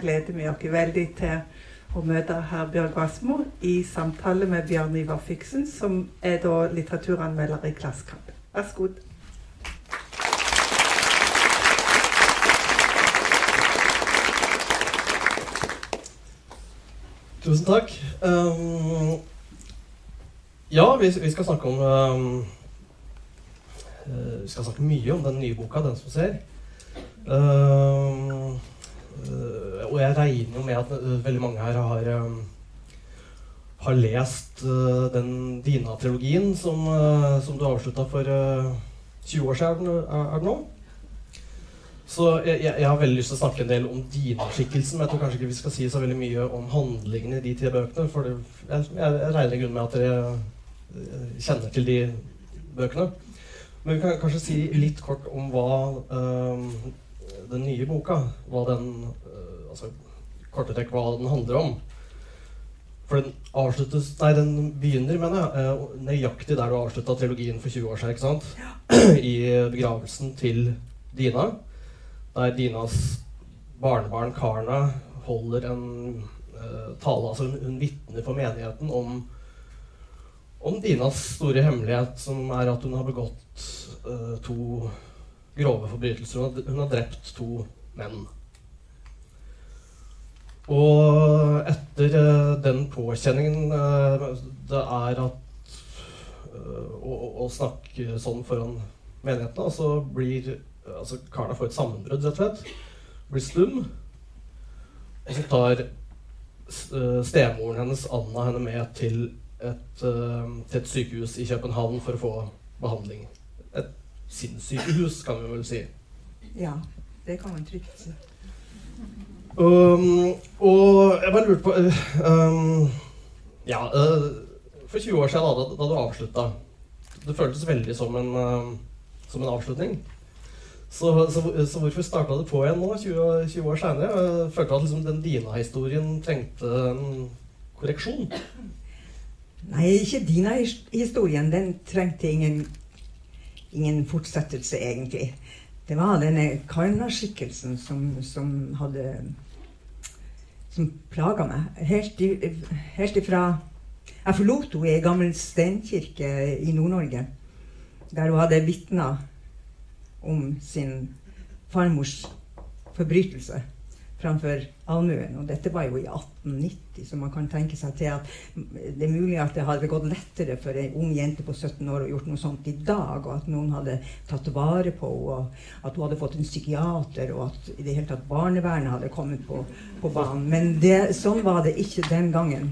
nå gleder vi oss veldig til å møte herr Bjørg Wassmo i samtale med Bjørn Ivar Fiksen, som er da litteraturanmelder i Klassekamp. Vær så god. Tusen takk. Um, ja, vi, vi, skal snakke om um, Vi skal snakke mye om den nye boka, 'Den som ser'. Um, uh, og jeg regner jo med at uh, veldig mange her har, um, har lest den Dina-trilogien som, som, du avslutta for 20 år siden, er, det nå? Så jeg, jeg, har veldig lyst til å snakke en del om Dina-skikkelsen. Men jeg tror kanskje ikke vi skal si så veldig mye om handlingene i de tre bøkene. For jeg, jeg, regner i grunnen med at dere eh, kjenner til de bøkene. Men vi kan kanskje si litt kort om hva øh, den nye boka hva den, uh, altså korte trekk hva den handler om. For den avsluttes Nei, den begynner, mener jeg, nøyaktig der du avslutta trilogien for 20 år siden. ikke sant? I begravelsen til Dina der Dinas barnebarn Karna holder en uh, tale. Altså hun, hun vitner for menigheten om, om Dinas store hemmelighet, som er at hun har begått uh, to grove forbrytelser. Hun har, drept to menn. Og etter uh, den påkjenningen uh, det er at uh, å, å, snakke sånn foran menigheten, så blir altså Karla får et sammenbrudd, rett og slett. Blir stum. Og så tar stemoren hennes, Anna, henne med til et, til et, sykehus i København for å få behandling. Et sinnssykehus, kan vi vel si. Ja, det kan man trygt si. Um, og jeg bare lurte på uh, um, Ja, for 20 år siden, da, da, da du avslutta Det føltes veldig som en, som en avslutning. Så, så, så, hvorfor starta du på igjen nå, 20, 20 år seinere? Følte du at liksom, den Dina-historien trengte en korreksjon? Nei, ikke Dina-historien. Den trengte ingen, ingen, fortsettelse, egentlig. Det var denne Karna-skikkelsen som, som, hadde Som plaga meg. Helt, i, helt ifra Jeg forlot henne i ei gammel steinkirke i Nord-Norge, der hun hadde vitna om sin farmors forbrytelse framfor allmuen. Og dette var jo i 1890, så man kan tenke seg til at det er mulig at det hadde gått lettere for ei ung jente på 17 år å gjort noe sånt i dag, og at noen hadde tatt vare på henne, og at hun hadde fått en psykiater, og at i det hele tatt barnevernet hadde kommet på, på banen. Men det, sånn var det ikke den gangen.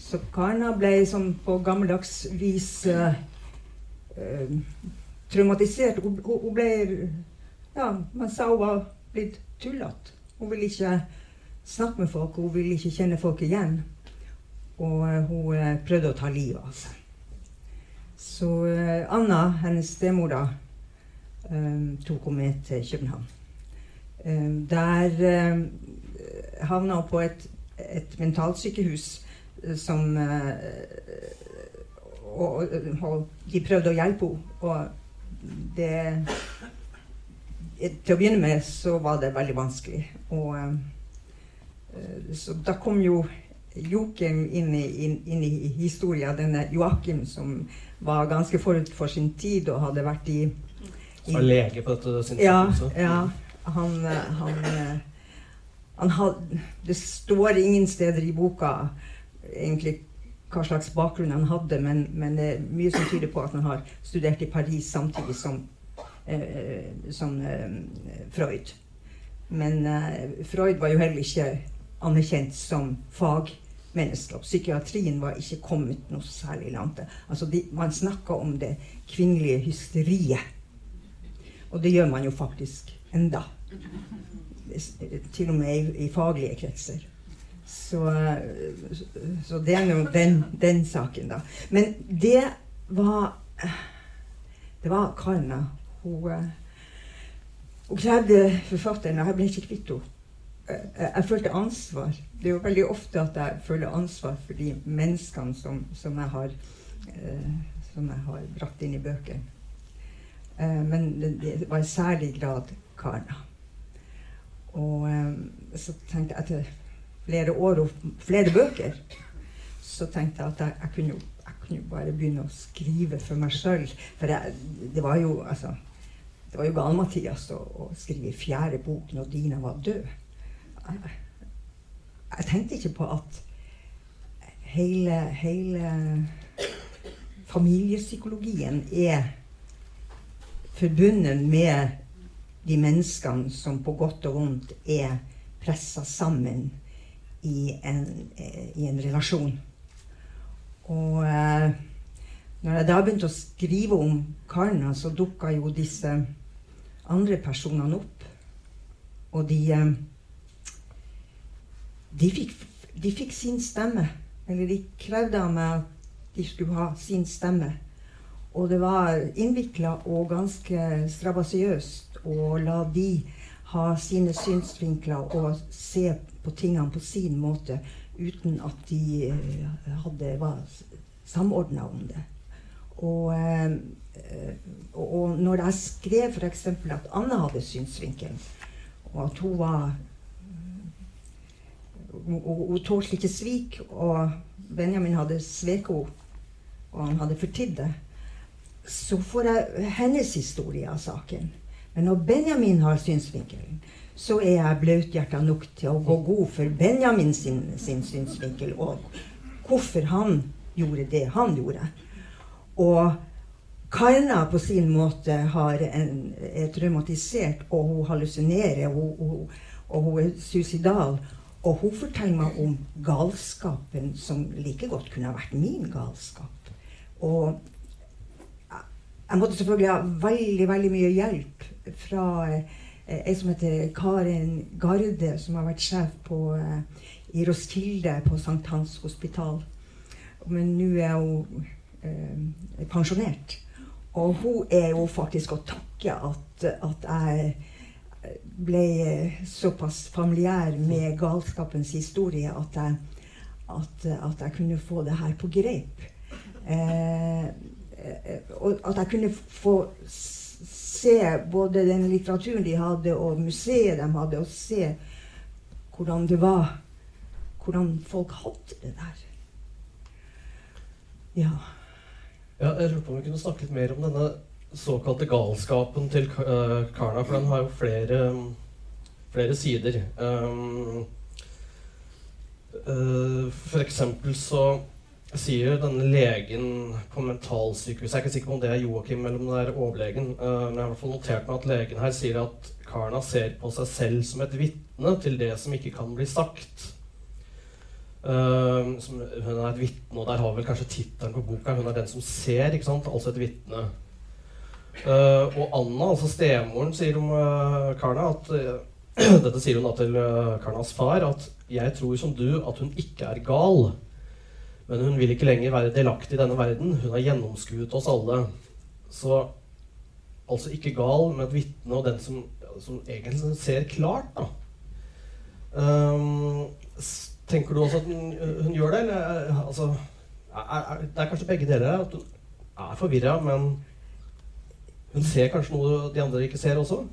Så Karna ble som på gammeldags vis uh, traumatisert. Hun, hun, ble Ja, man sa hun var blitt tullete. Hun ville ikke snakke med folk, hun ville ikke kjenne folk igjen. Og uh, hun uh, prøvde å ta livet av seg. Så uh, Anna, hennes stemor, da, tok henne med til København. Der havna hun på et, et mentalsykehus som og, og, de prøvde å hjelpe henne. Og det Til å begynne med så var det veldig vanskelig. Og, uh, så da kom jo Joakim inn i, inn, inn i historien. Denne Joakim som var ganske forut for sin tid og hadde vært i, i Var lege på dette sinnssykehuset? Ja, ja. Han, han, han had, Det står ingen steder i boka egentlig hva slags bakgrunn han hadde, men, men, det er mye som tyder på at han har studert i Paris samtidig som, eh, som eh, Freud. Men eh, Freud var jo heller ikke anerkjent som fagmenneske. Psykiatrien var ikke kommet noe særlig langt. Altså man snakka om det kvinnelige hysteriet. Og det gjør man jo faktisk enda. Til og med i, i faglige kretser. Så, så det er jo den, den, saken, da. Men det var Det var Karna. Hun, hun krevde forfatteren og Jeg ble ikke kvitt henne. Jeg, følte ansvar. Det er jo veldig ofte at jeg føler ansvar for de menneskene som, som, jeg, har, eh, som jeg har brakt inn i bøkene. Eh, men det, var i særlig grad Karna. Og eh, så tenkte jeg etter flere år og flere bøker, så tenkte jeg at jeg, jeg kunne jeg kunne bare begynne å skrive for meg sjøl. For jeg, det var jo altså det var jo gal-Mathias å, å, skrive fjerde bok når Dina var død. Jeg, jeg tenkte ikke på at hele, hele familiepsykologien er forbundet med de menneskene som på godt og vondt er pressa sammen i en, i en relasjon. Og eh, når jeg da begynte å skrive om Karna, så dukka jo disse andre personene opp. Og de eh, de fikk, de fikk, sin stemme. Eller de krevde av meg at de skulle ha sin stemme. Og det var innvikla og ganske strabasiøst å la de ha sine synsvinkler og se på tingene på sin måte uten at de eh, hadde, var samordna om det. Og, eh, og, når jeg skrev f.eks. at Anne hadde synsvinkel, og at hun var Hun tålte ikke svik, og Benjamin hadde sveket henne, og han hadde fortidd det, så får jeg hennes historie av saken. Men når Benjamin har synsvinkelen, så er jeg blauthjerta nok til å gå god for Benjamin sin, sin synsvinkel, og hvorfor han gjorde det han gjorde. Og Kaina på sin måte en, er traumatisert, og hun hallusinerer, og, og, og hun er suicidal. Og hun forteller meg om galskapen som like godt kunne ha vært min galskap. Og jeg måtte selvfølgelig ha veldig, veldig mye hjelp fra ei eh, som heter Karin Garde, som har vært sjef på, eh, i Roskilde på Sankt Hans hospital. Men nå er hun eh, pensjonert. Og hun er jo faktisk å takke at, at jeg ble såpass familiær med galskapens historie at jeg, at, at jeg kunne få det her på greip. Eh, eh og at jeg kunne få se både den litteraturen de hadde, og museet de hadde, og se hvordan det var Hvordan folk hadde det der. Ja. Ja jeg lurte på om vi kunne snakke litt mer om denne såkalte galskapen til uh, Karna, for den har jo flere, flere sider. Um, uh, for eksempel så sier denne legen på mentalsykehuset Jeg er ikke sikker på om det er Joakim eller om det er overlegen. Men jeg har notert meg at legen her sier at Karna ser på seg selv som et vitne til det som ikke kan bli sagt. Uh, som, hun er et vitne, og der har vel kanskje tittelen på boka. Hun er den som ser, ikke sant? altså et vitne. Uh, og Anna, altså stemoren, sier om Karna at Dette sier hun da til Karnas far, at 'jeg tror som du at hun ikke er gal'. Men hun vil ikke lenger være delaktig i denne verden. Hun har gjennomskuet oss alle. Så altså ikke gal, men et vitne og den som, som, egentlig ser klart, da. Um, tenker du også at hun, hun gjør det, eller altså er, er, Det er kanskje begge deler. At hun er forvirra, men hun ser kanskje noe de andre ikke ser også?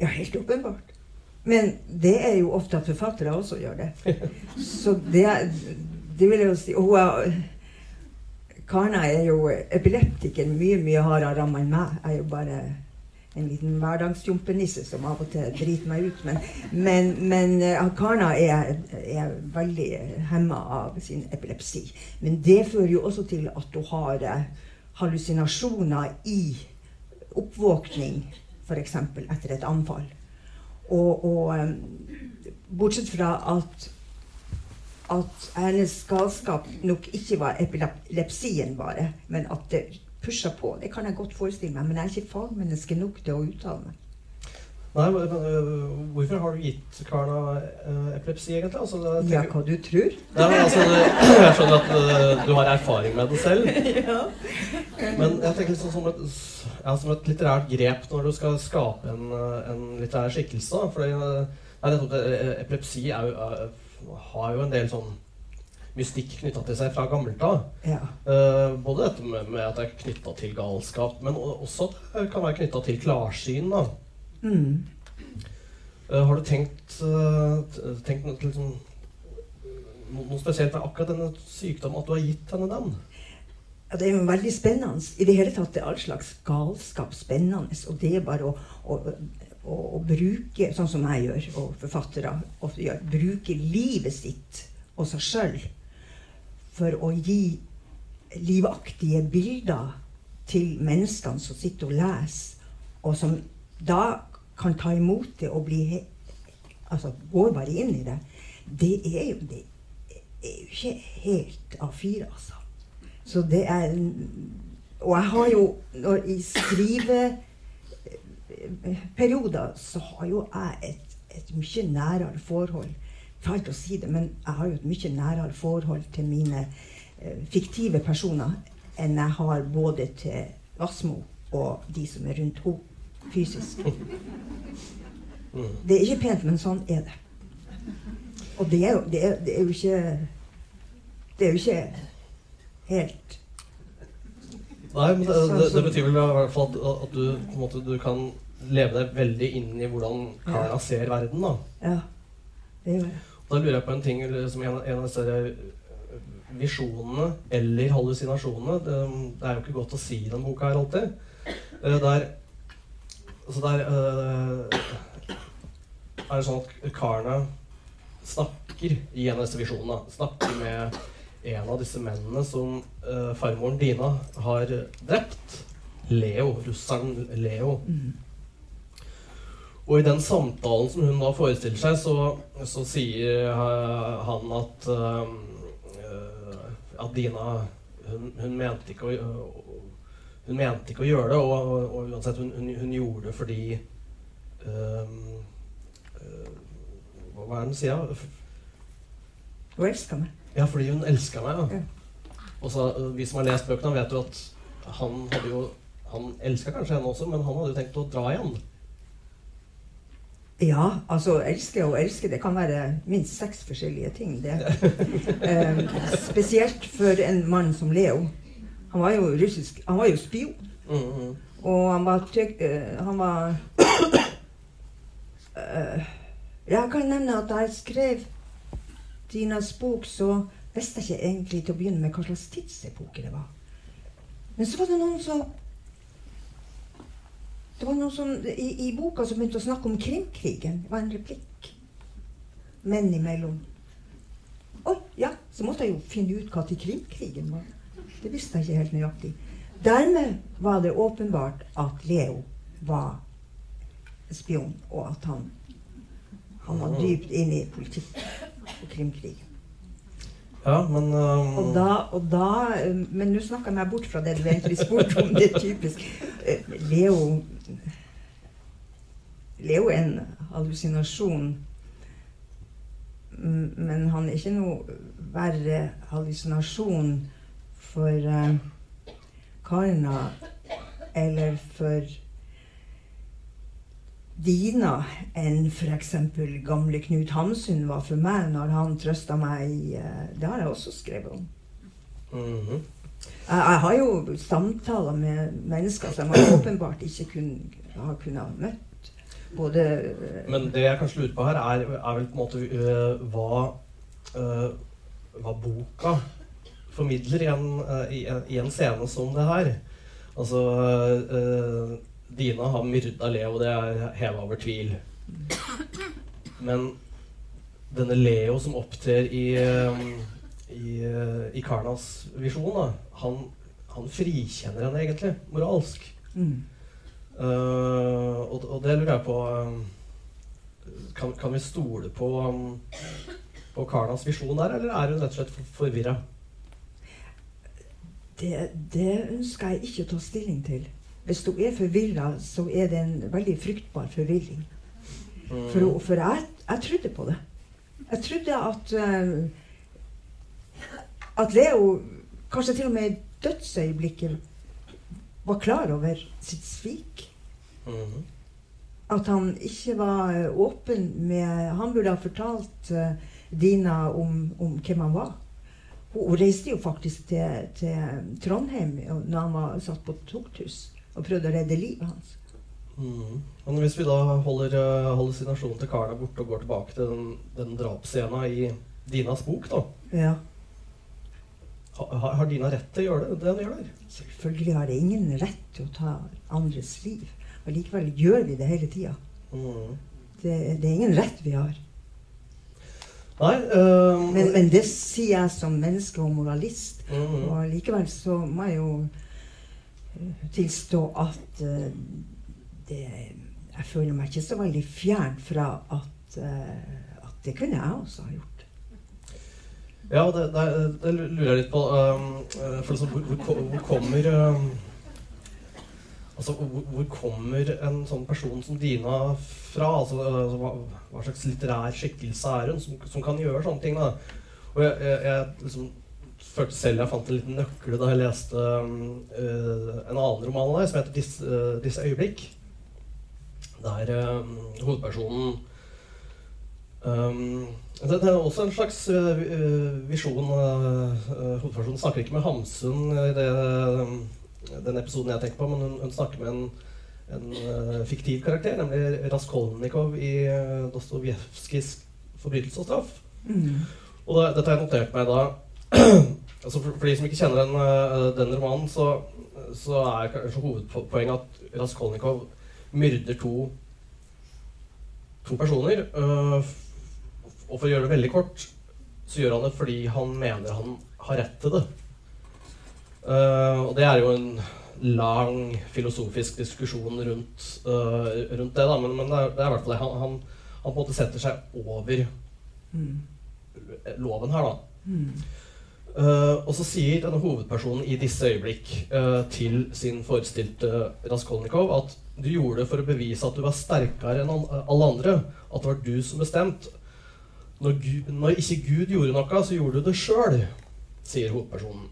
Ja, helt åpenbart. Men det er jo ofte at forfattere også gjør det. Så det det vil jeg jo si. Hun er, Karna er jo epileptiker mye mye hardere ramma enn meg. Jeg er jo bare en liten hverdagsjumpenisse som av og til driter meg ut. Men, men, men uh, Karna er, er veldig hemma av sin epilepsi. Men det fører jo også til at hun har uh, hallusinasjoner i oppvåkning, f.eks. etter et anfall. Og, og um, bortsett fra at at hennes galskap nok ikke var epilepsien bare, men at det pusha på. Det kan jeg godt forestille meg, men jeg er ikke fagmenneske nok til å uttale meg. Nei, men Hvorfor har du gitt Karna uh, epilepsi, egentlig? Altså, tenker, ja, hva du tror? Ja, men, altså, jeg skjønner at uh, du har erfaring med det selv. ja. Men jeg tenker liksom som, et, ja, som et litterært grep når du skal skape en, en litterær skikkelse. For epilepsi er jo har jo en del sånn mystikk knytta til seg fra gammelt av. Ja. Uh, både dette med, med, at det er knytta til galskap, men også at det kan være knytta til klarsyn. Mm. Uh, har du tenkt, uh, tenkt noe, liksom, noe spesielt med akkurat denne sykdommen, at du har gitt henne den? Ja, det er jo veldig spennende. I det hele tatt er all slags galskap spennende. Og det er bare å, å, å, å bruke, sånn som jeg gjør, og forfattere ofte gjør, bruke livet sitt og seg sjøl for å gi livaktige bilder til menneskene som sitter og leser, og som da kan ta imot det og bli altså går bare inn i det. Det er jo, det er jo ikke helt A4, altså. Så det er Og jeg har jo når, I skriveperioder så har jo jeg et, et mye nærere forhold Feil å si det, men jeg har jo et mye nærere forhold til mine eh, fiktive personer enn jeg har både til Vassmo og de som er rundt henne fysisk. Det er ikke pent, men sånn er det. Og det er jo, det er, det er jo ikke Det er jo ikke helt Nei, men det, det, det betyr vel i hvert fall at, at du, måte, du kan leve deg veldig inn i hvordan Karna ser verden. da. Ja, det gjør jeg. Da lurer jeg på en ting som en, en av disse eh, visjonene eller hallusinasjonene det, det, er jo ikke godt å si i denne boka her alltid. Uh, der, altså der uh, er det sånn at karene snakker i en av disse visjonene. Snakker med en av disse mennene som farmoren Dina har drept. Leo. Russeren Leo. Mm. Og i den samtalen som hun da forestiller seg, så, så sier uh, han at uh, at Dina hun, hun, mente ikke å hun mente ikke å gjøre det, og, og, og uansett, hun, hun, gjorde det fordi Hva er det hun sier? Hun elska meg. Ja, fordi hun elska meg. Ja. Og så, Vi som har lest bøkene, vet jo at han hadde jo Han elska kanskje henne også, men han hadde jo tenkt å dra igjen. Ja, altså elske og elske, det kan være minst seks forskjellige ting. det. eh, spesielt for en mann som Leo. Han var jo russisk Han var jo spion. Mm -hmm. Og han var, uh, han var uh, Jeg kan nevne at da jeg skrev Dinas bok, så visste jeg ikke egentlig til å begynne med hva slags tidsepoke det var. Men så var det noen som Det var noen som i, i boka som begynte å snakke om Krimkrigen. Det var en replikk menn imellom. Oi, ja, så måtte jeg jo finne ut hva til Krimkrigen var. Det visste jeg ikke helt nøyaktig. Dermed var det åpenbart at Leo var spion, og at han, han var dypt inne i politikk og krimkrigen. Ja, men um... og, da, og da, Men nå snakker jeg meg bort fra det du egentlig spurte om. Det er typisk. Eh, Leo Leo er jo en hallusinasjon. Men han er ikke noe verre hallusinasjon for uh, Karna eller for Dina enn f.eks. gamle Knut Hamsun var for meg når han trøsta meg. Uh, det har jeg også skrevet om. Mm -hmm. Jeg, har jo samtaler med mennesker som jeg åpenbart ikke kun, har kunnet møtt. Både uh, Men det jeg kanskje lurer på her, er, er vel på en måte uh, hva, uh, hva boka formidler i en, i, i en, scene som det her. Altså Dina har myrda Leo, det er heva over tvil. Men denne Leo som opptrer i, i, uh, i Karnas visjon, da, han, han, frikjenner henne egentlig moralsk. Mm. Uh, og, og, det lurer jeg på um, kan, kan, vi stole på, um, på Karnas visjon der, eller er hun rett og slett forvirra? Det, det ønsker jeg ikke å ta stilling til. Hvis du er forvirra, så er det en veldig fryktbar forvirring. For, for jeg, jeg, trodde på det. Jeg trodde at uh, At Leo, kanskje til og med i dødsøyeblikket, var klar over sitt svik. Mm. At han ikke var åpen med Han burde ha fortalt uh, Dina om, om, hvem han var. Hun reiste jo faktisk til, til Trondheim når han var satt på tukthus og prøvde å redde livet hans. Mm. Men hvis vi da holder uh, hallusinasjonen til Carla borte og går tilbake til den, den drapsscena i Dinas bok, da. Ja. Ha, har Dina rett til å gjøre det, det hun gjør der? Selvfølgelig har jeg ingen rett til å ta andres liv. Og likevel gjør vi det hele tida. Mm. Det, det, er ingen rett vi har. Nei, uh, men, men, det sier jeg som menneske og moralist. Mm. Og likevel så må jeg jo uh, tilstå at uh, det, Jeg føler meg ikke så veldig fjern fra at, at det kunne jeg også ha gjort. Ja, det, det, det, lurer jeg litt på. Um, for liksom, hvor, hvor, hvor, kommer um, Altså, hvor, kommer en sånn person som Dina fra? Altså, altså hva, hva, slags litterær skikkelse er hun som, som, kan gjøre sånne ting? da? Og jeg, jeg, jeg liksom, følte selv jeg fant en liten nøkkel da jeg leste uh, en annen roman av deg som heter 'Disse, uh, Disse øyeblikk'. Der um, hovedpersonen um, det, det, er også en slags uh, visjon. Uh, hovedpersonen snakker ikke med Hamsun i det, den episoden jeg tenker på, men hun, hun snakker med en, en uh, fiktiv karakter, nemlig Raskolnikov i uh, Dostojevskijs 'Forbrytelse og straff'. Mm. Og da, dette har jeg notert meg da altså for, for, de som ikke kjenner den, den romanen, så, så er kanskje hovedpoenget at Raskolnikov myrder to, to personer. Uh, og for å gjøre det veldig kort, så gjør han det fordi han mener han har rett til det. Uh, og det er jo en lang filosofisk diskusjon rundt, uh, rundt det, da. Men, men det, er, i hvert fall det. Han, han, han, på en måte setter seg over mm. loven her, da. Mm. Uh, og så sier denne hovedpersonen i disse øyeblikk til sin forestilte Raskolnikov at du gjorde det for å bevise at du var sterkere enn alle andre. At det var du som bestemte når, Gud, når, ikke Gud gjorde noe, så gjorde du det sjøl, sier hovedpersonen.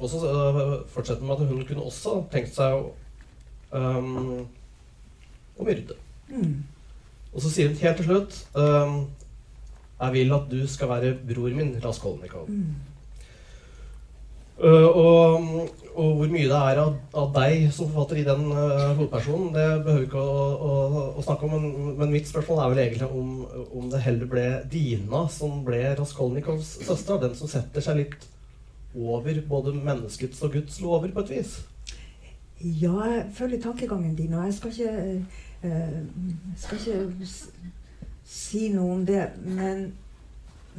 Og så fortsetter fortsetter med at hun kunne også tenkt seg å, um, å myrde. Mm. Og så sier hun helt til slutt um, Jeg vil at du skal være bror min, Raskolnikov. Mm. Uh, og, og, hvor mye det er av, av, deg som forfatter i den uh, hovedpersonen, det behøver vi ikke å, å, å snakke om. Men, men, mitt spørsmål er vel egentlig om, om, det heller ble Dina som ble Raskolnikovs søster. Den som setter seg litt over både menneskets og Guds lover, på et vis. Ja, jeg følger tankegangen din, og jeg skal ikke, uh, skal ikke si noe om det. Men,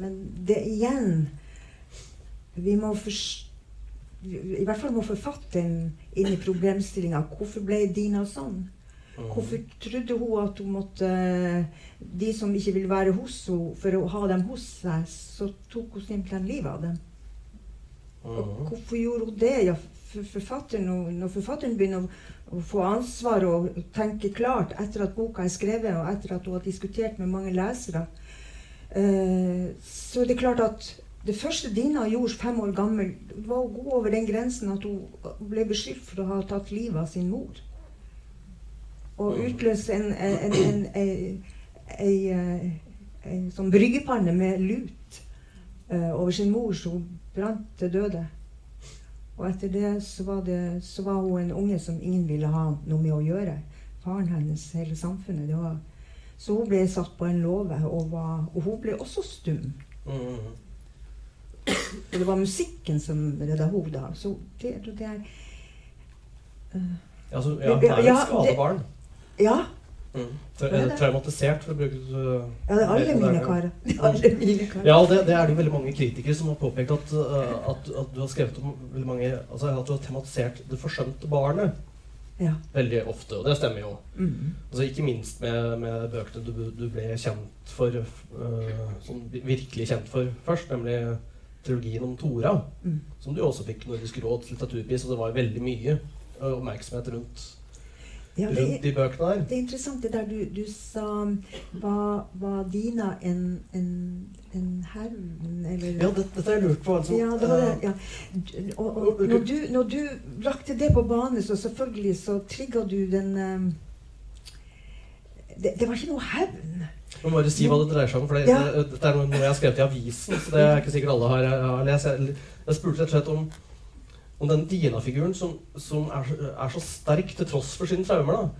men det igjen Vi må forstå i hvert fall må forfatteren inn i problemstillinga. Hvorfor ble Dina sånn? Mm. Hvorfor trodde hun at hun måtte De som ikke ville være hos henne, for å ha dem hos seg, så tok hun simpelthen livet av dem. Og mm. hvorfor gjorde hun det? Ja, forfatteren, når forfatteren begynner å, få ansvar og tenke klart etter at boka er skrevet, og etter at hun har diskutert med mange lesere, så så er det klart at det første Dina gjorde fem år gammel, var å gå over den grensen at hun ble beskyldt for å ha tatt livet av sin mor. Og utløse en, en, en, en, en sånn bryggepanne med lut uh, over sin mor, så hun brant til døde. Og etter det så var, det så var, hun en unge som ingen ville ha noe med å gjøre. Faren hennes, hele samfunnet. Var, så hun ble satt på en låve, og, og, hun ble også stum. Mm. Og det var musikken som redda hodet hans. Så det, det er uh, ja, så, ja, det er jo et skadebarn. Ja. Mm. Traumatisert, for å bruke uh, Ja, det er alle mine karer. Ja, det, det, er det veldig mange kritikere som har påpekt at, uh, at, at, du har skrevet om veldig mange Altså at du har tematisert det forsømte barnet. Ja. Veldig ofte, og det stemmer jo. Mm. Altså, ikke minst med, med bøkene du, du, ble kjent for, uh, sånn virkelig kjent for først, nemlig trilogien om Tora, mm. som du også fikk Nordisk råds litteraturpris, og det var veldig mye uh, oppmerksomhet rundt, ja, det, rundt de bøkene der. Det er interessant det der du, du sa Var, var Dina en, en, en hevn, eller Ja, dette har jeg lurt på. Altså, ja, det var det. Ja. Og, og, når, du, når du brakte det på bane, så selvfølgelig så trigga du den um, det, det, var ikke noe hevn. Du må bare si hva det dreier seg om. for det, ja. det, det, er noe jeg har skrevet i avisen. så det er ikke sikkert alle har, har lest. Jeg, jeg spurte rett og slett om, om den Dina-figuren som, som er, er, så sterk til tross for sine traumer.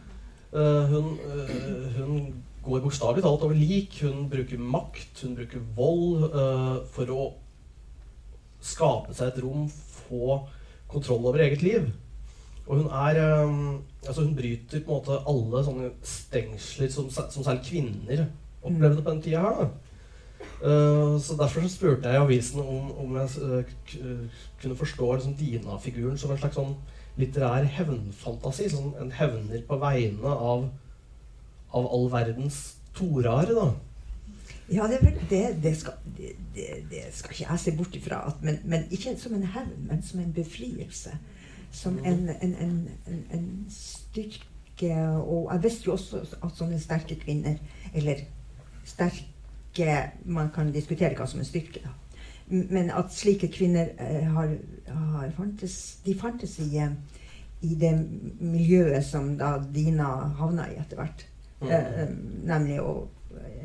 Eh, hun, uh, hun går bokstavelig talt over lik. Hun bruker makt, hun bruker vold uh, for å skape seg et rom, få kontroll over eget liv. Og hun er Altså, hun bryter på en måte alle sånne stengsler som, som særlig kvinner opplevde på den tida her. da. Eh, så Derfor så spurte jeg i avisen om, om jeg uh, kunne forstå liksom, Dina-figuren som en slags sånn litterær hevnfantasi. Sånn en hevner på vegne av, av all verdens toraere, da. Ja, det, vel, det, det, skal, det, skal ikke jeg se bort ifra. At, men, men ikke som en hevn, men som en befrielse. Som en, en, en, en, styrke. Og jeg visste jo også at sånne sterke kvinner, eller sterke Man kan diskutere hva som er styrke, da. Men at slike kvinner eh, har, har fantes, de fantes i, eh, i det miljøet som da Dina havna i etter hvert. Mm. Eh, nemlig å,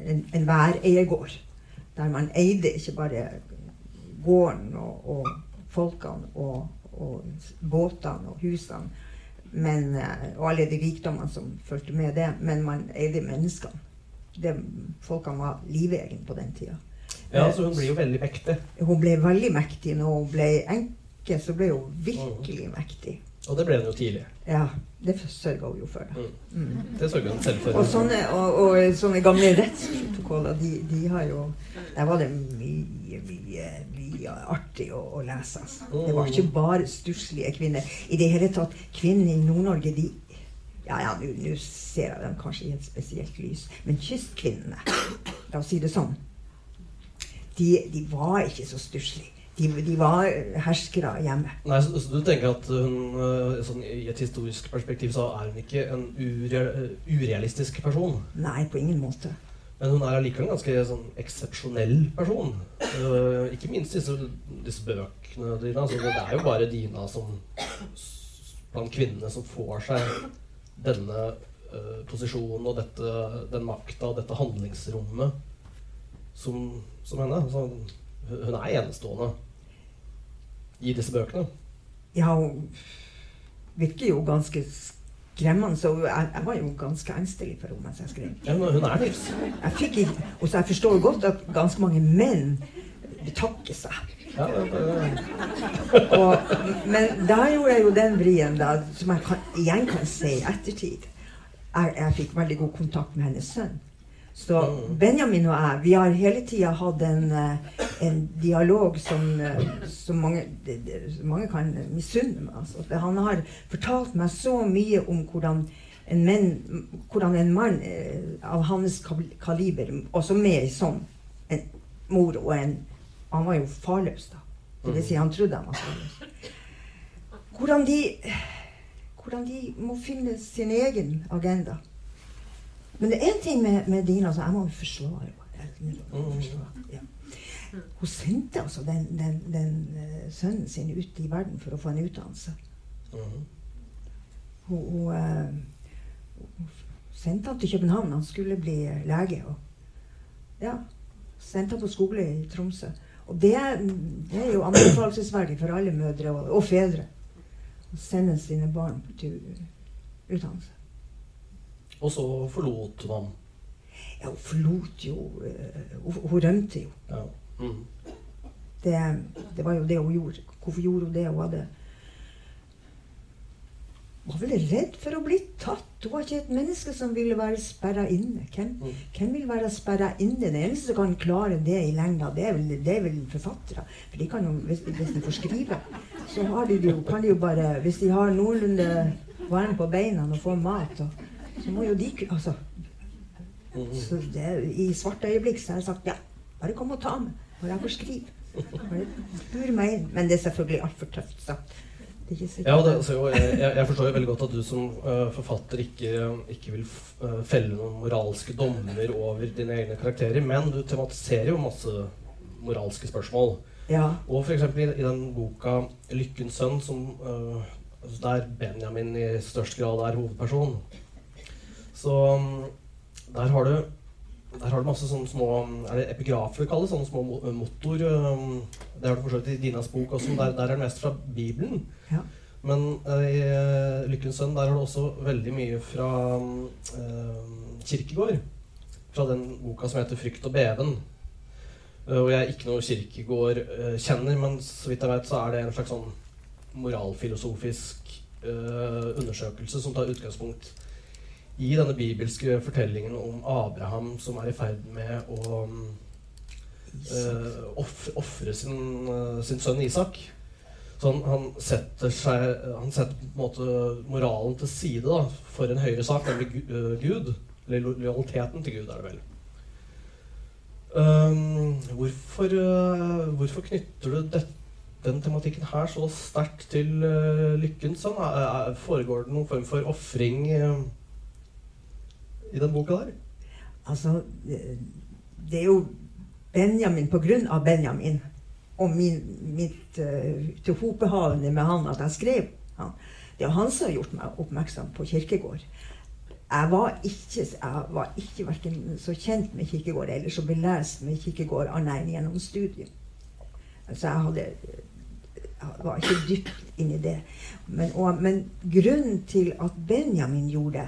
en, en væreiergård. Der man eide ikke bare gården og, og folkene og, og båtene og husene men, eh, og alle de rikdommene som fulgte med det, men man eide menneskene. Det, folkene var livegne på den tida. Ja, så hun blir jo veldig mektig. Hun ble veldig mektig. Når hun ble enke, så ble hun virkelig mektig. Og det ble hun jo tidlig. Ja, det sørga hun jo for. da. Mm. Mm. Det sørger hun selv for. Og sånne, og, og sånne gamle rettsprotokoller, de, de har jo Der var det mye, mye, mye artig å, å lese. Altså. Det var ikke bare stusslige kvinner. I det hele tatt, kvinnene i Nord-Norge, de Ja, ja, nå ser jeg dem kanskje i et spesielt lys, men kystkvinnene, la oss si det sånn, de, de var ikke så stusslige. De, de var herskere hjemme. Nei, så, så du tenker at hun, øh, sånn, I et historisk perspektiv så er hun ikke en ure, urealistisk person. Nei, på ingen måte. Men hun er allikevel en ganske sånn, eksepsjonell person. Uh, ikke minst disse, disse bøkene dine. Altså, det er jo bare Dina som blant kvinnene som får seg denne uh, posisjonen og dette, den makta og dette handlingsrommet som, som henne. Så hun er enestående i disse bøkene. Ja, hun virker jo ganske skremmende, så jeg, jeg var jo ganske engstelig for henne mens jeg skrev. Ja, hun, er livs. Jeg jeg forstår godt at ganske mange menn betakker seg. Ja, Og, men da gjorde jeg jo den vrien, da, som jeg kan, igjen kan se i ettertid. Jeg, jeg fikk veldig god kontakt med hennes sønn. Så Benjamin og jeg, vi har hele tida hatt en, eh, en dialog som, eh, som mange, som mange kan misunne meg. Altså. Han har fortalt meg så mye om hvordan en, menn, hvordan en mann eh, av hans kaliber, også med ei sånn en mor og en Han var jo farløs, da. Det vil si, han trodde han var farløs. Hvordan de, hvordan de må finne sin egen agenda. Men det er én ting med, med Dina som jeg må forsvare. Jeg må forsvare, Ja. Hun sendte altså den, den, den eh, sønnen sin ut i verden for å få en utdannelse. Mhm. Hun, hun, eh, hun sendte han til København. Han skulle bli eh, lege. Og, ja, sendte han på skole i Tromsø. Og det, det er jo anbefalesverdig for alle mødre og, og fedre. Å sende sine barn til utdannelse. Og så forlot man? Ja, hun forlot jo eh, hun, hun rømte jo. Ja. Mm. Det, det var jo det hun gjorde. Hvorfor gjorde hun det? Hun hadde var vel redd for å bli tatt. Hun var ikke et menneske som ville være sperra inne. Hvem, Mm. hvem vil være sperra inne? Den eneste som kan klare det i lengda, det er vel, det er vel forfattere. For de kan jo, hvis, hvis de får skrive, så har de jo, kan de jo bare Hvis de har noenlunde varme på beina og får mat, og, så må jo de Altså, Mhm. så det, I svarte øyeblikk så har jeg sagt ja, bare kom og ta meg. Bare jeg får skrive. Bare bur meg inn. Men det er selvfølgelig altfor tøft sagt. Ikke sikkert. Ja, det, altså, jeg, jeg forstår jo veldig godt at du som uh, forfatter ikke, ikke vil øh, felle noen moralske dommer over dine egne karakterer, men du tematiserer jo masse moralske spørsmål. Ja. Og f.eks. I, i den boka 'Lykkens sønn', som, altså der Benjamin i størst grad er hovedperson, så um, der har du der har du masse sånne små Er det epigrafer det kalles? Sånne små motor. um, Det har du for i Dinas bok også, der, der er det mest fra Bibelen. Ja. Men uh, i uh, Lykkens sønn der har du også veldig mye fra uh, Kirkegård. Fra den boka som heter 'Frykt og beven'. og jeg er ikke noe Kirkegård-kjenner, men så vidt jeg vet, så er det en slags sånn moralfilosofisk undersøkelse som tar utgangspunkt i denne bibelske fortellingen om Abraham som er i ferd med å uh, ofre sin, uh, sin, sønn Isak. Så han, han, setter seg Han setter på en måte moralen til side da, for en høyere sak, nemlig uh, Gud. Eller lojaliteten til Gud, er det vel. Um, hvorfor, hvorfor, knytter du det, den tematikken her så sterkt til lykkens sønn? Foregår det noen form for ofring i den boka der? Altså, det er jo Benjamin på grunn av Benjamin og min, mitt uh, tilhopehavende med han at jeg skrev han. Det er han som har gjort meg oppmerksom på Kirkegård. Jeg var ikke, jeg var ikke verken så kjent med Kirkegård eller så belest med Kirkegård annet enn gjennom studiet. Så jeg hadde jeg var ikke dypt inni det. Men, og, men, grunnen til at Benjamin gjorde det,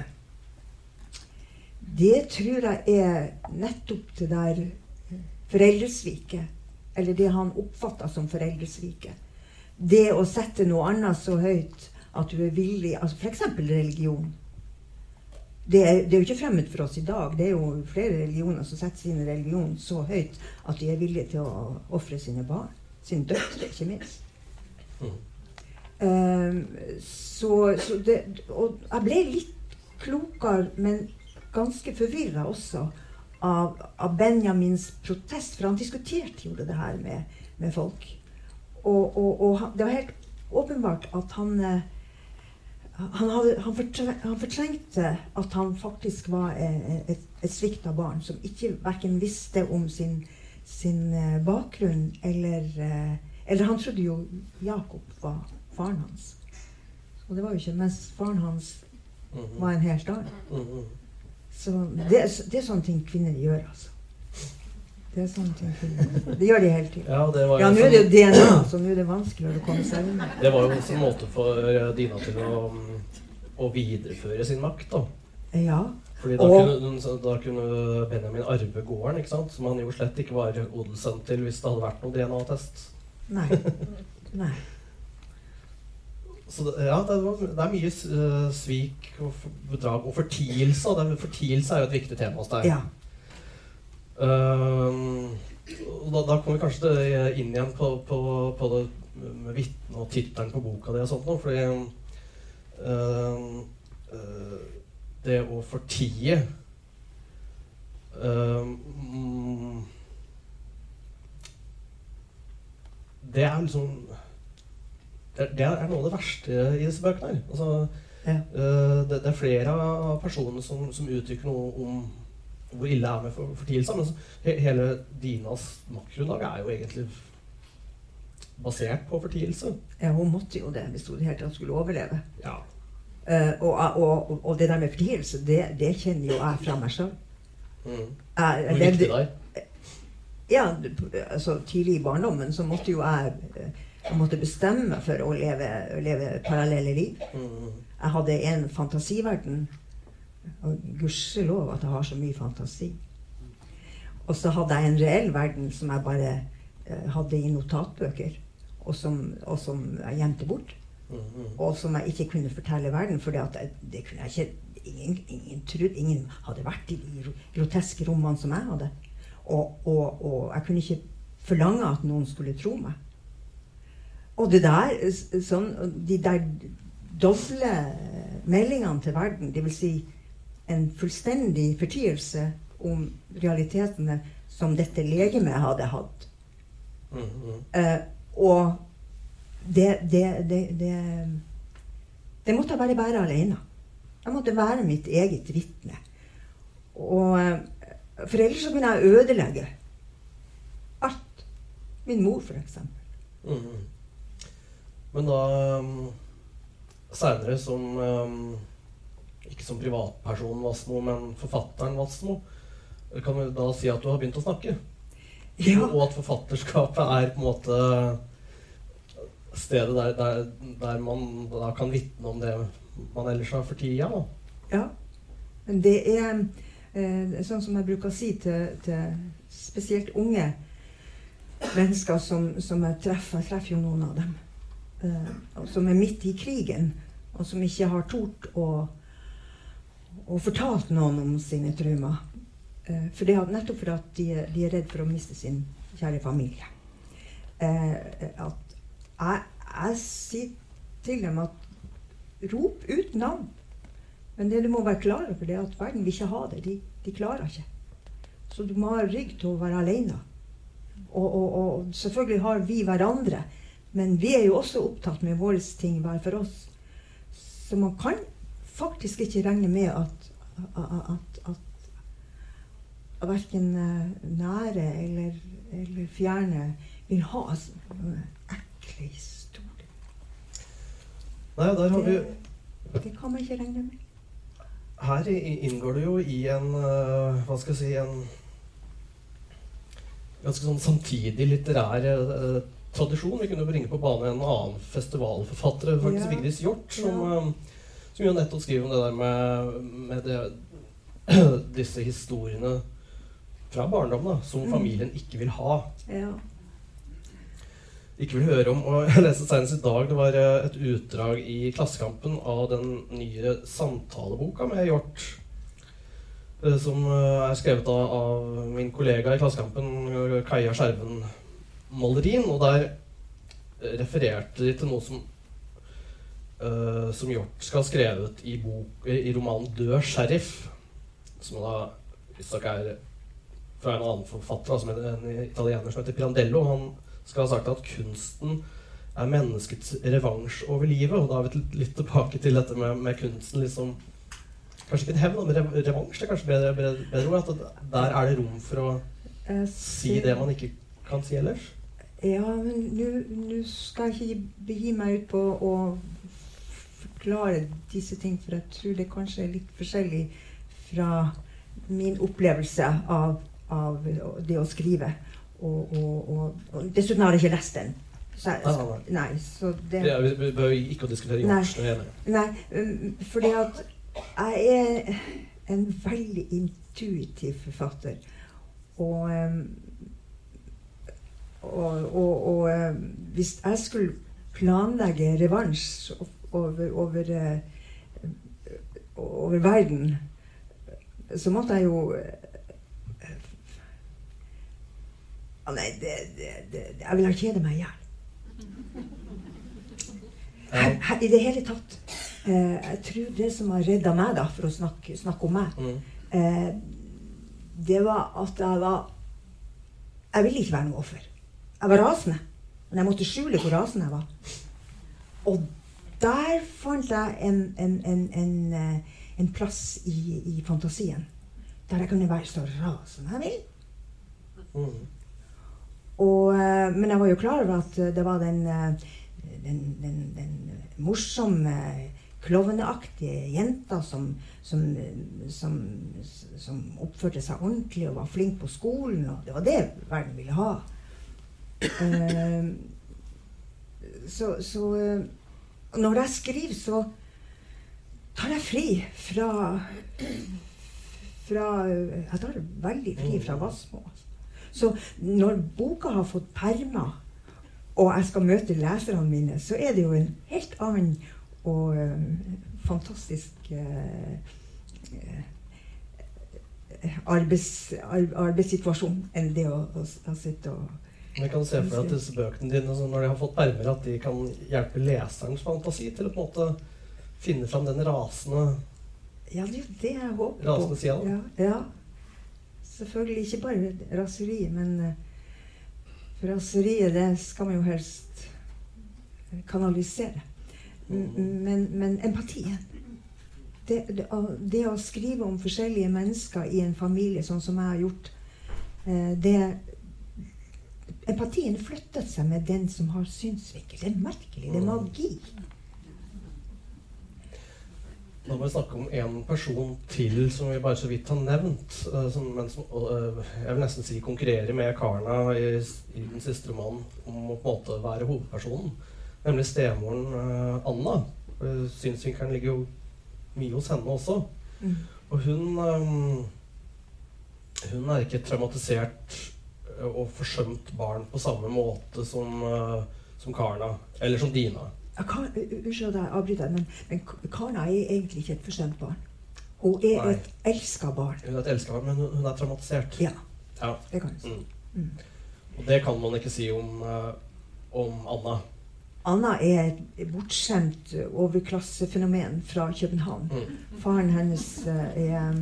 det tror jeg er nettopp det der foreldresviket. Eller det han oppfatta som foreldresviket. Det å sette noe annet så høyt at du er villig altså F.eks. religion. Det er, det er, jo ikke fremmed for oss i dag. Det er jo flere religioner som setter sin religion så høyt at de er villige til å ofre sine barn. Sine døtre, ikke minst. Mm. Um, så, så det, og jeg ble litt klokere, men ganske forvirra også av, av, Benjamins protest, for han diskuterte jo det her med, med folk. Og, og, og, det var helt åpenbart at han eh, han, hadde, han, fortreng, han, fortrengte at han faktisk var eh, et, et svikta barn som ikke verken visste om sin, sin eh, bakgrunn eller Eller han trodde jo Jakob var faren hans. Og det var jo ikke, mens faren hans mhm. var en helt annen. Så det, det, er sånne ting kvinner gjør, altså. Det er sånne ting kvinner Det gjør de hele tiden. Ja, det ja nå er det jo DNA, så nå er det vanskeligere å komme seg unna. Det var jo en sånn måte for eh, Dina til å, å videreføre sin makt, da. Ja. Fordi da, og, kunne, da, kunne, Benjamin arve gården, ikke sant? som han jo slett ikke var odelssønn til hvis det hadde vært noen DNA-test. Nei. Nei. Så ja, det, det, er mye uh, svik og bedrag og fortielse. Og det, fortielse er jo et viktig tema hos deg. Ja. Uh, da, da, kommer vi kanskje inn igjen på, på, på det med vitnet og tittelen på boka di og sånt noe. Fordi uh, det å fortie mm, Det er liksom det, det, er noe av det verste i disse bøkene. her. Altså, ja. uh, det, det, er flere av personene som, som, uttrykker noe om hvor ille det er med for. Men så, he, hele Dinas maktgrunnlag er jo egentlig basert på fortielse. Ja, hun måtte jo det hvis hun helt tatt skulle overleve. Ja. Uh, og, og, og, det der med fortielse, det, det kjenner jo jeg fra meg sjøl. Mm. Hvor viktig det er? Ja, altså tidlig i barndommen så måtte jo jeg jeg måtte bestemme meg for å leve, leve parallelle liv. Jeg hadde en fantasiverden. Og gudskjelov at jeg har så mye fantasi. Og så hadde jeg en reell verden som jeg bare uh, hadde i notatbøker, og som, og som jeg gjemte bort. Og som jeg ikke kunne fortelle verden, for det kunne jeg ikke Ingen, ingen trodde, ingen hadde vært i de groteske rommene som jeg hadde. Og, og, og jeg kunne ikke forlange at noen skulle tro meg. Og det der, sånn, de der doble meldingene til verden, dvs. Si en fullstendig fortielse om realitetene som dette legemet hadde hatt. Mm -hmm. Eh, og det, det, det, det, det måtte jeg bare bære alene. Jeg måtte være mitt eget vitne. Og, uh, for ellers så kunne jeg ødelegge alt. Min mor, for eksempel. Mm. Men da um, seinere som um, Ikke som privatperson Vassmo, men forfatteren Vassmo, kan vi da si at du har begynt å snakke? Ja. Og at forfatterskapet er på en måte stedet der, der, der man da kan vitne om det man ellers har for tida. Da. Ja. Men det er eh, sånn som jeg bruker å si til, til spesielt unge mennesker som, som jeg treffer. Jeg treffer jo noen av dem. Eh, som er midt i krigen, og som ikke har tort å, å fortalt noen om sine traumer. Eh, for det, nettopp fordi de, de, er redd for å miste sin kjære familie. Eh, at jeg, jeg sier til dem at rop ut navn. Men det du må være klar over, det er at verden vil ikke ha det. De, de klarer ikke. Så du må ha rygg til å være alene. Og, og, og, selvfølgelig har vi hverandre. Men vi er jo også opptatt med våre ting hver for oss. Så man kan faktisk ikke regne med at, at, at, at verken eh, nære eller, eller, fjerne vil ha ekle historier. Nei, der har vi det, det kan man ikke regne med her inngår det jo i en uh, Hva skal jeg si en ganske sånn samtidig litterær uh, tradisjon. Vi kunne bringe på bane en annen festivalforfatter, faktisk ja. Vigdis Hjorth, som, um, som, jo nettopp skriver om det der med, med det, disse historiene fra barndommen som mm. familien ikke vil ha. Ja ikke vil høre om. Og jeg leste senest i dag det var eh, et utdrag i Klassekampen av den nye samtaleboka med Hjort. Eh, som eh, er skrevet av, av min kollega i Klassekampen, Kaja Skjerven Malerin. Og der refererte de til noe som, uh, som Hjort skal ha skrevet i, bok, i romanen 'Død sheriff'. Som da visstnok er fra en annen forfatter, altså en italiener som heter Pirandello. Han skal ha sagt at kunsten er menneskets revansj over livet. Og da er vi litt tilbake til dette med, med kunsten liksom Kanskje ikke en hevn, men revansj er kanskje bedre, bedre, bedre At der er det rom for å si det man ikke kan si ellers? Ja, men nå skal jeg ikke begi meg ut på å forklare disse ting, for jeg tror det kanskje er litt forskjellig fra min opplevelse av, av det å skrive. Og, og, og, og, dessuten har jeg ikke lest den. Så, så, nei, så det ja, Vi behøver ikke å diskutere Johnsen. Nei, nei um, fordi at jeg er en veldig intuitiv forfatter. Og, um, og, og, hvis jeg skulle planlegge revansj over, over, uh, over verden, så måtte jeg jo Ja, nei, det, det, det, jeg ville kjede meg i hjel. I det hele tatt eh, Jeg tror det som har redda meg, da, for å snakke, snakke om meg, mm. eh, det var at jeg var Jeg ville ikke være noe offer. Jeg var rasende. Men jeg måtte skjule hvor rasende jeg var. Og der fant jeg en, en, en, en, eh, plass i, i, fantasien. Der jeg kunne være så rasende jeg vil. Og, eh, men jeg var jo klar over at det var den, eh, den, den, den morsomme, klovneaktige jenta som, som, som, som, oppførte seg ordentlig og var flink på skolen. Og det var det verden ville ha. Så, så når jeg skriver, så tar jeg fri fra, fra Jeg tar veldig fri fra Vassmo. Altså. Så når boka har fått permer, og jeg skal møte leserne mine, så er det jo en helt annen og uh, fantastisk uh, arbeids, arbeidssituasjon enn det å, å, å sitte og jeg kan se for deg at disse bøkene dine, når de har fått permer, at de kan hjelpe leserens fantasi til å på en måte finne fram den rasende Ja, det er det jeg håper på. Ja, ja selvfølgelig ikke bare raseri, men uh, raseriet det skal man jo helst kanalisere. Men, men empatien det, det, det, å skrive om forskjellige mennesker i en familie, sånn som jeg har gjort uh, det Empatien flyttet seg med den som har synsvinkel. Det er merkelig. Det er magi. Da må vi snakke om en person til som vi bare så vidt har nevnt. Uh, som, men som uh, jeg vil nesten si konkurrerer med Karna i, i den siste romanen om å på en måte være hovedpersonen. Nemlig stemoren uh, Anna. Synsvinkelen ligger jo mye hos henne også. Mm. Og hun Hun er ikke traumatisert og forsømt barn på samme måte som, uh, som Karna. Eller som Dina. Ja, Unnskyld at jeg avbryter, men, men Karna er egentlig ikke et forsømt barn. Hun er Nei. et elska barn. Hun er et elsket barn, men hun, er traumatisert. Ja, Ja. det kan jeg si. Mm. Mm. Og det kan man ikke si om, uh, om Anna. Anna er et bortskjemt eh, overklassefenomen fra København. Mm. Faren hennes eh, er eh,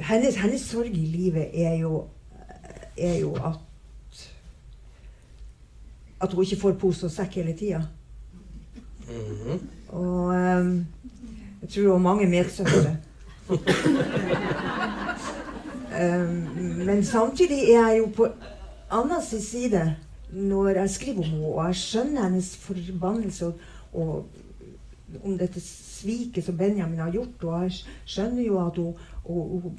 hennes, hennes sorg i livet er jo, er jo at at hun ikke får pose og sekk hele tida. Mhm. Og um, jeg tror hun har mange medsøstre. um, men samtidig er jeg jo på Annas side når jeg skriver om henne, og jeg skjønner hennes forbannelse og, og om dette sviket som Benjamin har gjort. Og jeg skjønner jo at hun, hun, hun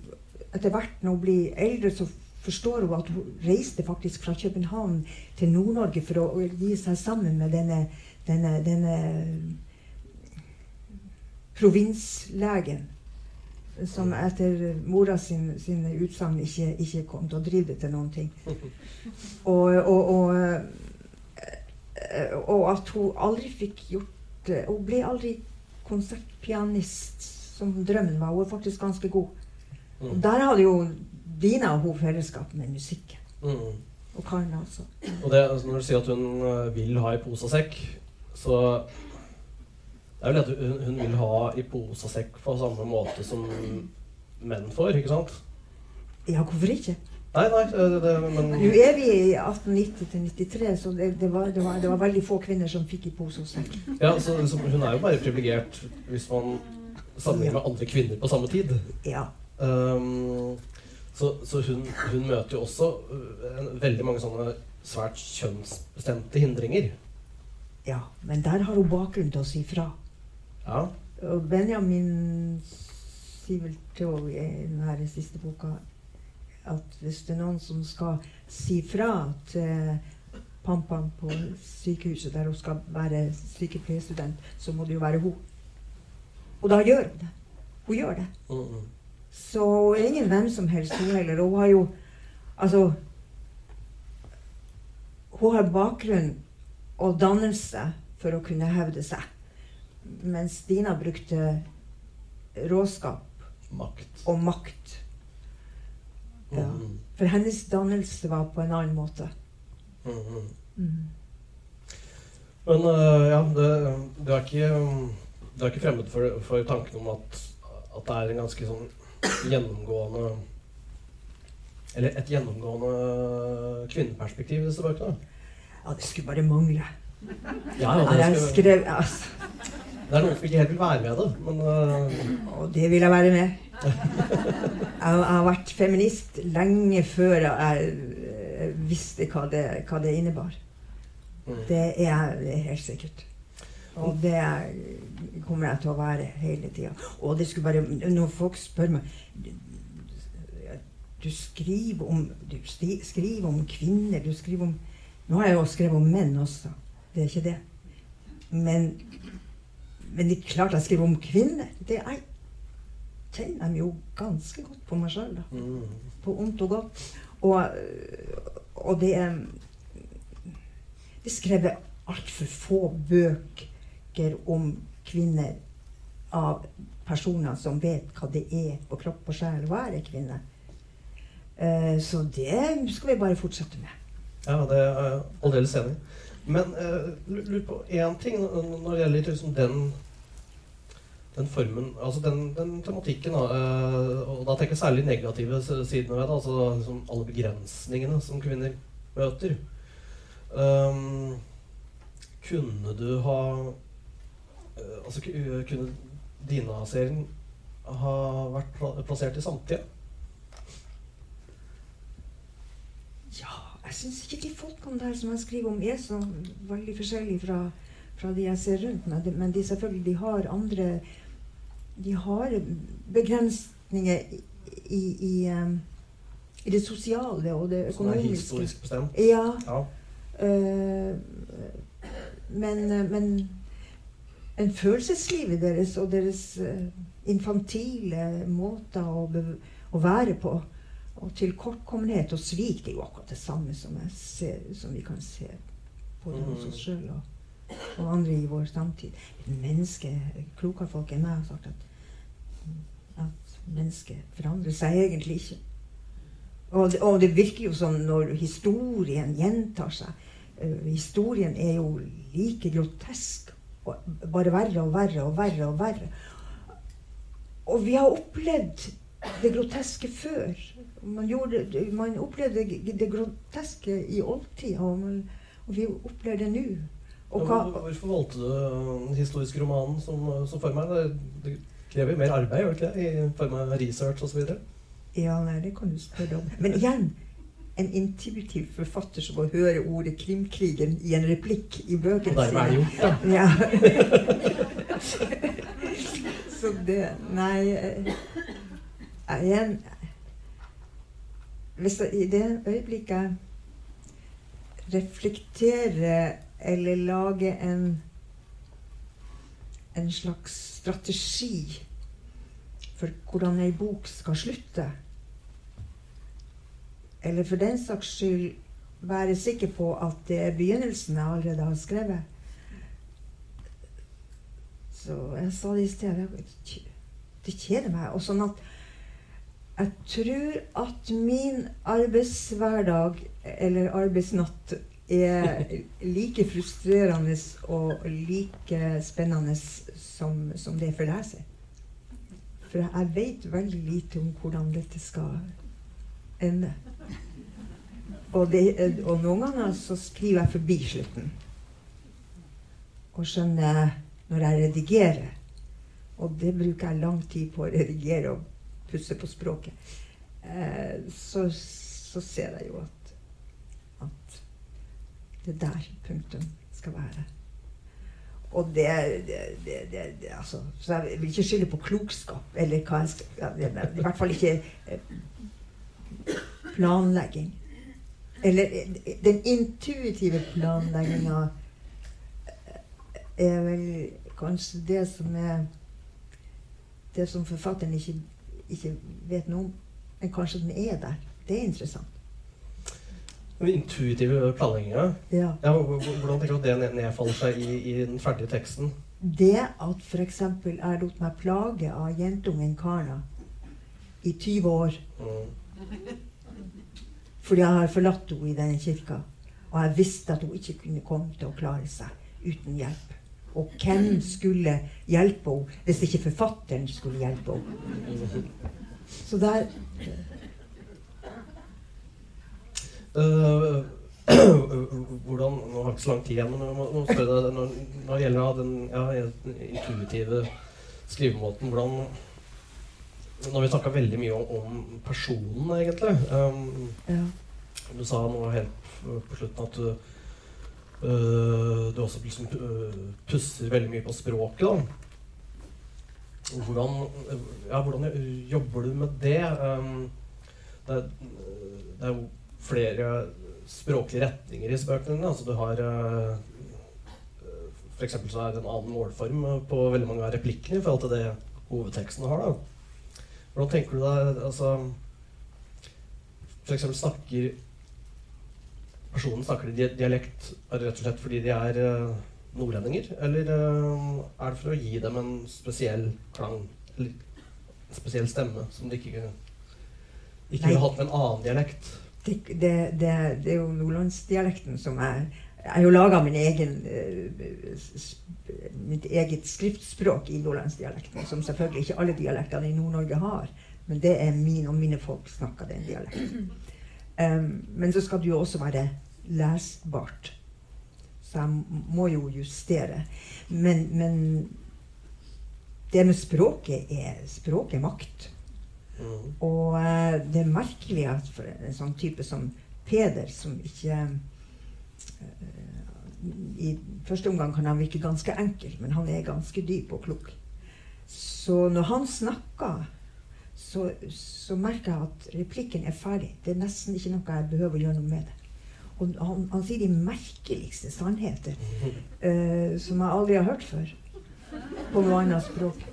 etter hvert når hun blir eldre, så forstår hun at hun reiste faktisk fra København til Nord-Norge for å gi seg sammen med denne, denne, denne provinslegen. Som etter mora sin, sine utsagn ikke, ikke kom til å drive det til noen ting. Og, og, og, eh, og at hun aldri fikk gjort Hun ble aldri konsertpianist som drømmen var. Hun er faktisk ganske god. Og Mm. der hadde jo Dina og hun fellesskap med musikken. Mm. Og Karen også. Og det, altså, når du sier at hun øh, vil ha i posasekk, så det er vel at hun, hun vil ha i posasekk på samme måte som menn får, ikke sant? Ja, hvorfor ikke? Nei, nei, det, det, men Nå er vi i 1890 til 93, så det, det, var, det, var, det var veldig få kvinner som fikk i pose og sekk. ja, så, så Hun er jo bare privilegert hvis man sammenligner med andre kvinner på samme tid. Ja. Um, så så hun, hun møter jo også øh, en, veldig mange sånne svært kjønnsbestemte hindringer. ja. Men der har hun bakgrunn til å si fra. Ja. Og Benjamin sier vel til henne i denne siste boka at hvis det er noen som skal si fra til Pam-Pam på sykehuset, der hun skal være sykepleierstudent, så må det jo være hun. Og da gjør hun det. Hun gjør det. Mm. Så hun er ingen hvem som helst, hun heller. Hun har jo Altså Hun har bakgrunn og dannelse for å kunne hevde seg. Mens Dina brukte råskap Makt. og makt. Ja. Mm, For hennes dannelse var på en annen måte. mm, mm. Men øh, ja, det, du, er ikke, det, er ikke fremmed for, for tanken om at, at det er en ganske sånn gjennomgående Eller et gjennomgående kvinneperspektiv i disse bøkene? Ja, det skulle bare mangle. Ja, Ja, det, skal, skrev, altså, det er noen som ikke helt vil være med det, men uh, og det vil jeg være med. Jeg, jeg har vært feminist lenge før jeg eh, visste hva det, hva det innebar. mm. Det er er helt sikkert. Og det er- kommer jeg til å være hele tida. Og det skulle bare Når folk spør meg Du skriver om Du skriver om kvinner, du skriver om Nå har jeg jo skrevet om menn også. Det er ikke det. Men Men det er klart jeg skriver om kvinner. Det er jeg kjenner dem jo ganske godt på meg sjøl, Mm. på ondt og godt. Og, og det er Det er skrevet altfor få bøker om kvinner av personer som vet hva det er på kropp og sjel å være kvinne. Eh, så det skal vi bare fortsette med. Ja, det er jeg aldeles enig i. Men jeg lurer på én ting når det gjelder liksom den den formen, altså den, den tematikken, eh, og da tenker jeg særlig negative sidene ved det, altså liksom alle begrensningene som kvinner møter. Um, kunne du ha eh, Altså kunne Dina-serien ha vært plassert i samtida? Ja, jeg syns ikke de folkene der som jeg skriver om, er så veldig forskjellige fra, fra de jeg ser rundt meg. Men de selvfølgelig de har andre De har begrensninger i, i, i, um, det sosiale og det økonomiske. Som er historisk bestemt? Ja. Ja. Eh, men, men en følelseslivet deres og deres eh, infantile måter å, å, være på, og tilkortkommenhet og svik, det er jo akkurat det samme som, ser, som vi kan se på det hos oss sjøl og, og, andre i vår samtid. Mennesker, Klokere folk enn meg har sagt at mennesket forandrer seg egentlig ikke. Og det, og det, virker jo som når historien gjentar seg. Uh, historien er jo like grotesk. Og bare verre og verre og verre og verre. Og vi har opplevd det groteske før. Man, gjorde, man opplevde det groteske i oldtida, og, og, vi opplever det nå. Hvorfor valgte du den historiske romanen som, som form? Det, krever mer arbeid gjør det ikke? i form av research osv.? Ja, nei, det kan du spørre om. Men igjen en intuitiv forfatter som får høre ordet 'Krimkrigen' i en replikk i bøkene sine. Ja. Så det Nei igjen Hvis jeg, i det øyeblikket reflekterer eller lager en en slags strategi for hvordan ei bok skal slutte. Eller for den saks skyld være sikker på at det er begynnelsen jeg allerede har skrevet. Så jeg sa det i sted Det kjeder meg. Og sånn at jeg tror at min arbeidshverdag eller arbeidsnatt er like frustrerende og like spennende som, som det er for deg leser. For jeg vet veldig lite om hvordan dette skal ende. Og, det, og noen ganger så skriver jeg forbi slutten. Og skjønner når jeg redigerer. Og det bruker jeg lang tid på å redigere og pusse på språket. Eh, så, så, ser jeg jo at det der punktum skal være. Og det, det, det, det, altså, Så jeg vil ikke skylde på klokskap, eller hva jeg skal I hvert fall ikke eh, planlegging. Eller eh, den intuitive planlegginga eh, er vel kanskje det som er Det som forfatteren ikke, ikke vet noe om, men kanskje den er der. Det er interessant. Den intuitive planlegginga, ja. ja, hvordan tenker du at det nedfaller seg i, i den ferdige teksten? Det at f.eks. jeg lot meg plage av jentungen Karna i 20 år mm. Fordi jeg har forlatt henne i denne kirka. Og jeg visste at hun ikke kunne komme til å klare seg uten hjelp. Og hvem skulle hjelpe henne hvis ikke forfatteren skulle hjelpe henne? Så der hvordan Nå har jeg ikke så lang tid igjen, men jeg må spørre deg når, når det gjelder den ja, intuitive skrivemåten hvordan Nå har vi snakka veldig mye om, om personen, egentlig. Um, ja. Du sa noe helt på slutten at du, uh, du også liksom pusser veldig mye på språket. da. Hvordan, ja, hvordan jobber du med det? Um, det, det er jo flere språklige retninger i bøkene. Altså du har F.eks. For eksempel så er det en annen målform på veldig mange av replikkene i forhold til det hovedteksten har. da. Hvordan tenker du deg altså, eksempel snakker personen snakker de dialekt rett og slett fordi de er uh, nordlendinger? Eller er det for å gi dem en spesiell klang? Eller en spesiell stemme som de ikke, ikke ville hatt med en annen dialekt? Det, det, det, det er jo nordlandsdialekten som er Jeg har jo laga mitt eget skriftspråk i nordlandsdialekten, som selvfølgelig ikke alle dialektene i Nord-Norge har. Men det er min og mine folk snakker den dialekten. Um, men så skal det jo også være lesbart. Så jeg må jo justere. Men, men det med språket er språket makt. Mm. Og uh, det er merkelig at for en sånn type som Peder, som ikke uh, I første omgang kan han virke ganske enkel, men han er ganske dyp og klok. Så når han snakker, så, så merker jeg at replikken er ferdig. Det er nesten ikke noe jeg behøver å gjøre noe med det. Og han, han sier de merkeligste sannheter eh, som jeg aldri har hørt før. På noe annet språk.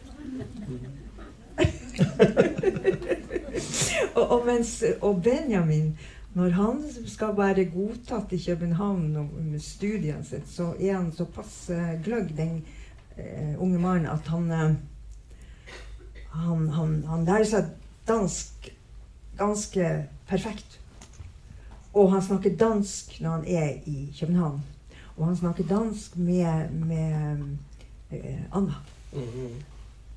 Og, og, mens, og Benjamin, når han skal være godtatt i København med studiene sine, så er han såpass gløgg, den uh, unge mannen, at han, uh, han, han, han lærer seg dansk ganske perfekt. Og han snakker dansk når han er i København. Og han snakker dansk med, med eh, Anna. Mm-hmm.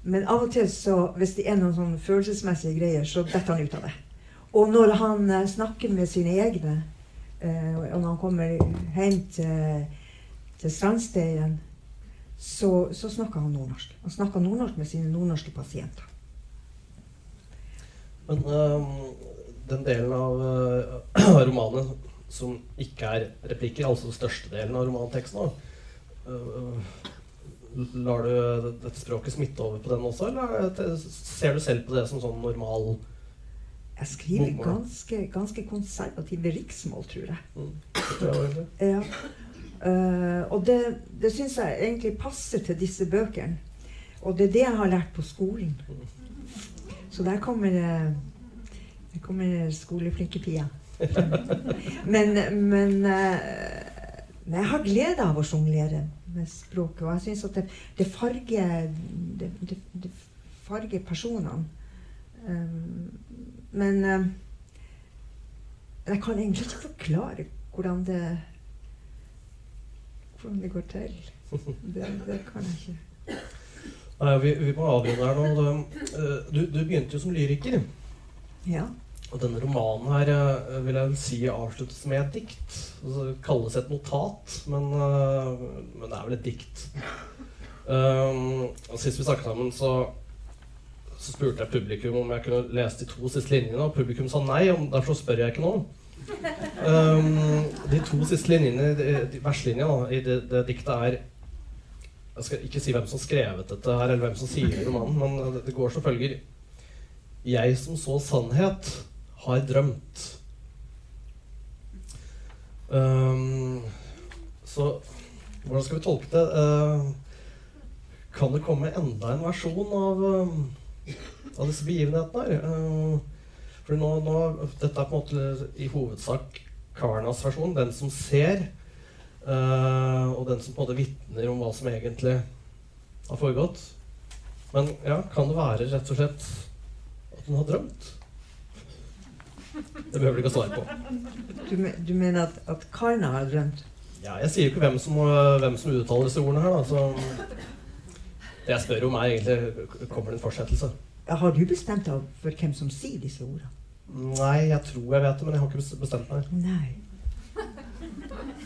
Men av og til, så, hvis det er noen sånne følelsesmessige greier, så detter han ut av det. Og når han eh, snakker med sine egne, eh, og når han kommer hjem til, til strandsteinen, så, så, snakker han nordnorsk. Han snakker nordnorsk med sine nordnorske pasienter. Men um, den delen av uh, romanen som ikke er replikker, altså den største delen av romanteksten, uh, lar du dette språket smitte over på den også, eller ser du selv på det som sånn normal Jeg skriver ganske, ganske konservative riksmål, tror jeg. Mm. Ja. Uh, og det, det syns jeg egentlig passer til disse bøkene. Og det er det jeg har lært på skolen. Så der kommer det Der kommer skoleflinke Pia. men, men uh, jeg har glede av å sjonglere med språket. Og jeg syns at det, det farger det, det, farger personene. Um, men um, jeg kan egentlig ikke forklare hvordan det hvordan det går til. Det, det kan jeg ikke. Nei, vi, vi må avrunde her nå. Eh, du, du, begynte jo som lyriker. Ja. Og denne romanen her eh, vil jeg si avsluttes med et dikt. Altså, det kalles et notat, men, uh, men, det er vel et dikt. Um, sist vi snakket sammen, så, så, spurte jeg publikum om jeg kunne lese de to siste linjene, og publikum sa nei. og Derfor spør jeg ikke nå. Um, de to siste linjene, de, de verslinjene i det, det diktet er Jeg skal ikke si hvem som skrevet dette her, eller hvem som sier romanen, men det går som følger Jeg som så sannhet har drømt. Um, så hvordan skal vi tolke det? Uh, kan det komme enda en versjon av, uh, av disse begivenhetene her? Uh, for nå, nå, Dette er på en måte i hovedsak Karnas versjon, den som ser, og den som på en måte vitner om hva som egentlig har foregått. Men ja, kan det være rett og slett at hun har drømt? Det behøver du ikke å svare på. Du, du mener at, at Karna har drømt? Ja, jeg sier jo ikke hvem som, hvem som uttaler disse ordene her, da. Så det jeg spør om, er egentlig Kommer det en fortsettelse? Har du bestemt deg for hvem som sier disse ordene? Nei, jeg tror jeg vet det, men jeg har ikke bestemt meg. Nei.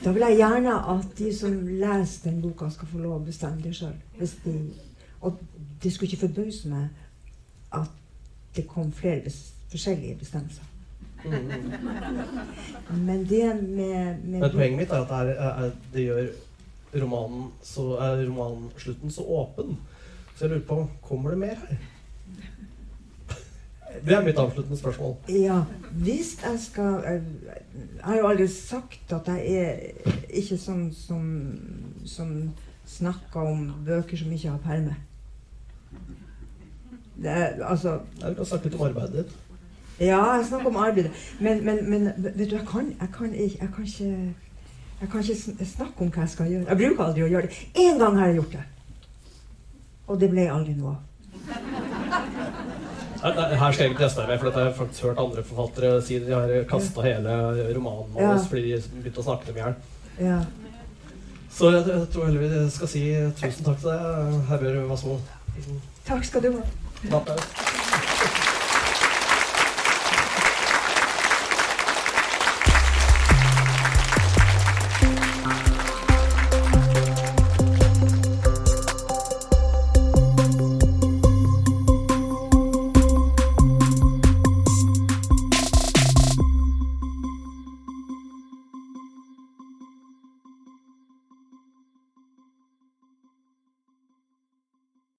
Da vil jeg gjerne at de som leser den boka, skal få lov å bestemme det sjøl. De, og det skulle ikke forbause meg at det kom flere forskjellige bestemmelser. Men det med, med Men poenget mitt er at det, er, er, det gjør romanen så, er romanslutten så åpen. Så jeg lurer på Kommer det mer her? Det er mitt avsluttende spørsmål. Ja, hvis jeg skal Jeg har jo aldri sagt at jeg er ikke sånn som, som snakker om bøker som ikke har perme. Det er, altså Du kan snakke litt om arbeidet ditt. Ja, jeg snakker om arbeidet. Men, men, men vet du, jeg kan, jeg kan, ikke, jeg kan ikke jeg kan ikke snakke om hva jeg skal gjøre. Jeg bruker aldri å gjøre det. Én gang har jeg gjort det. Og det ble aldri noe av. Her skal jeg ikke teste meg, for dette har jeg faktisk hørt andre forfattere si. De har kasta hele romanen vår ja. fordi de begynte å snakke dem i hjel. Ja. Så jeg, jeg, tror heller vi skal si tusen takk til deg, Herbjørg Wassmo. Takk skal du ha.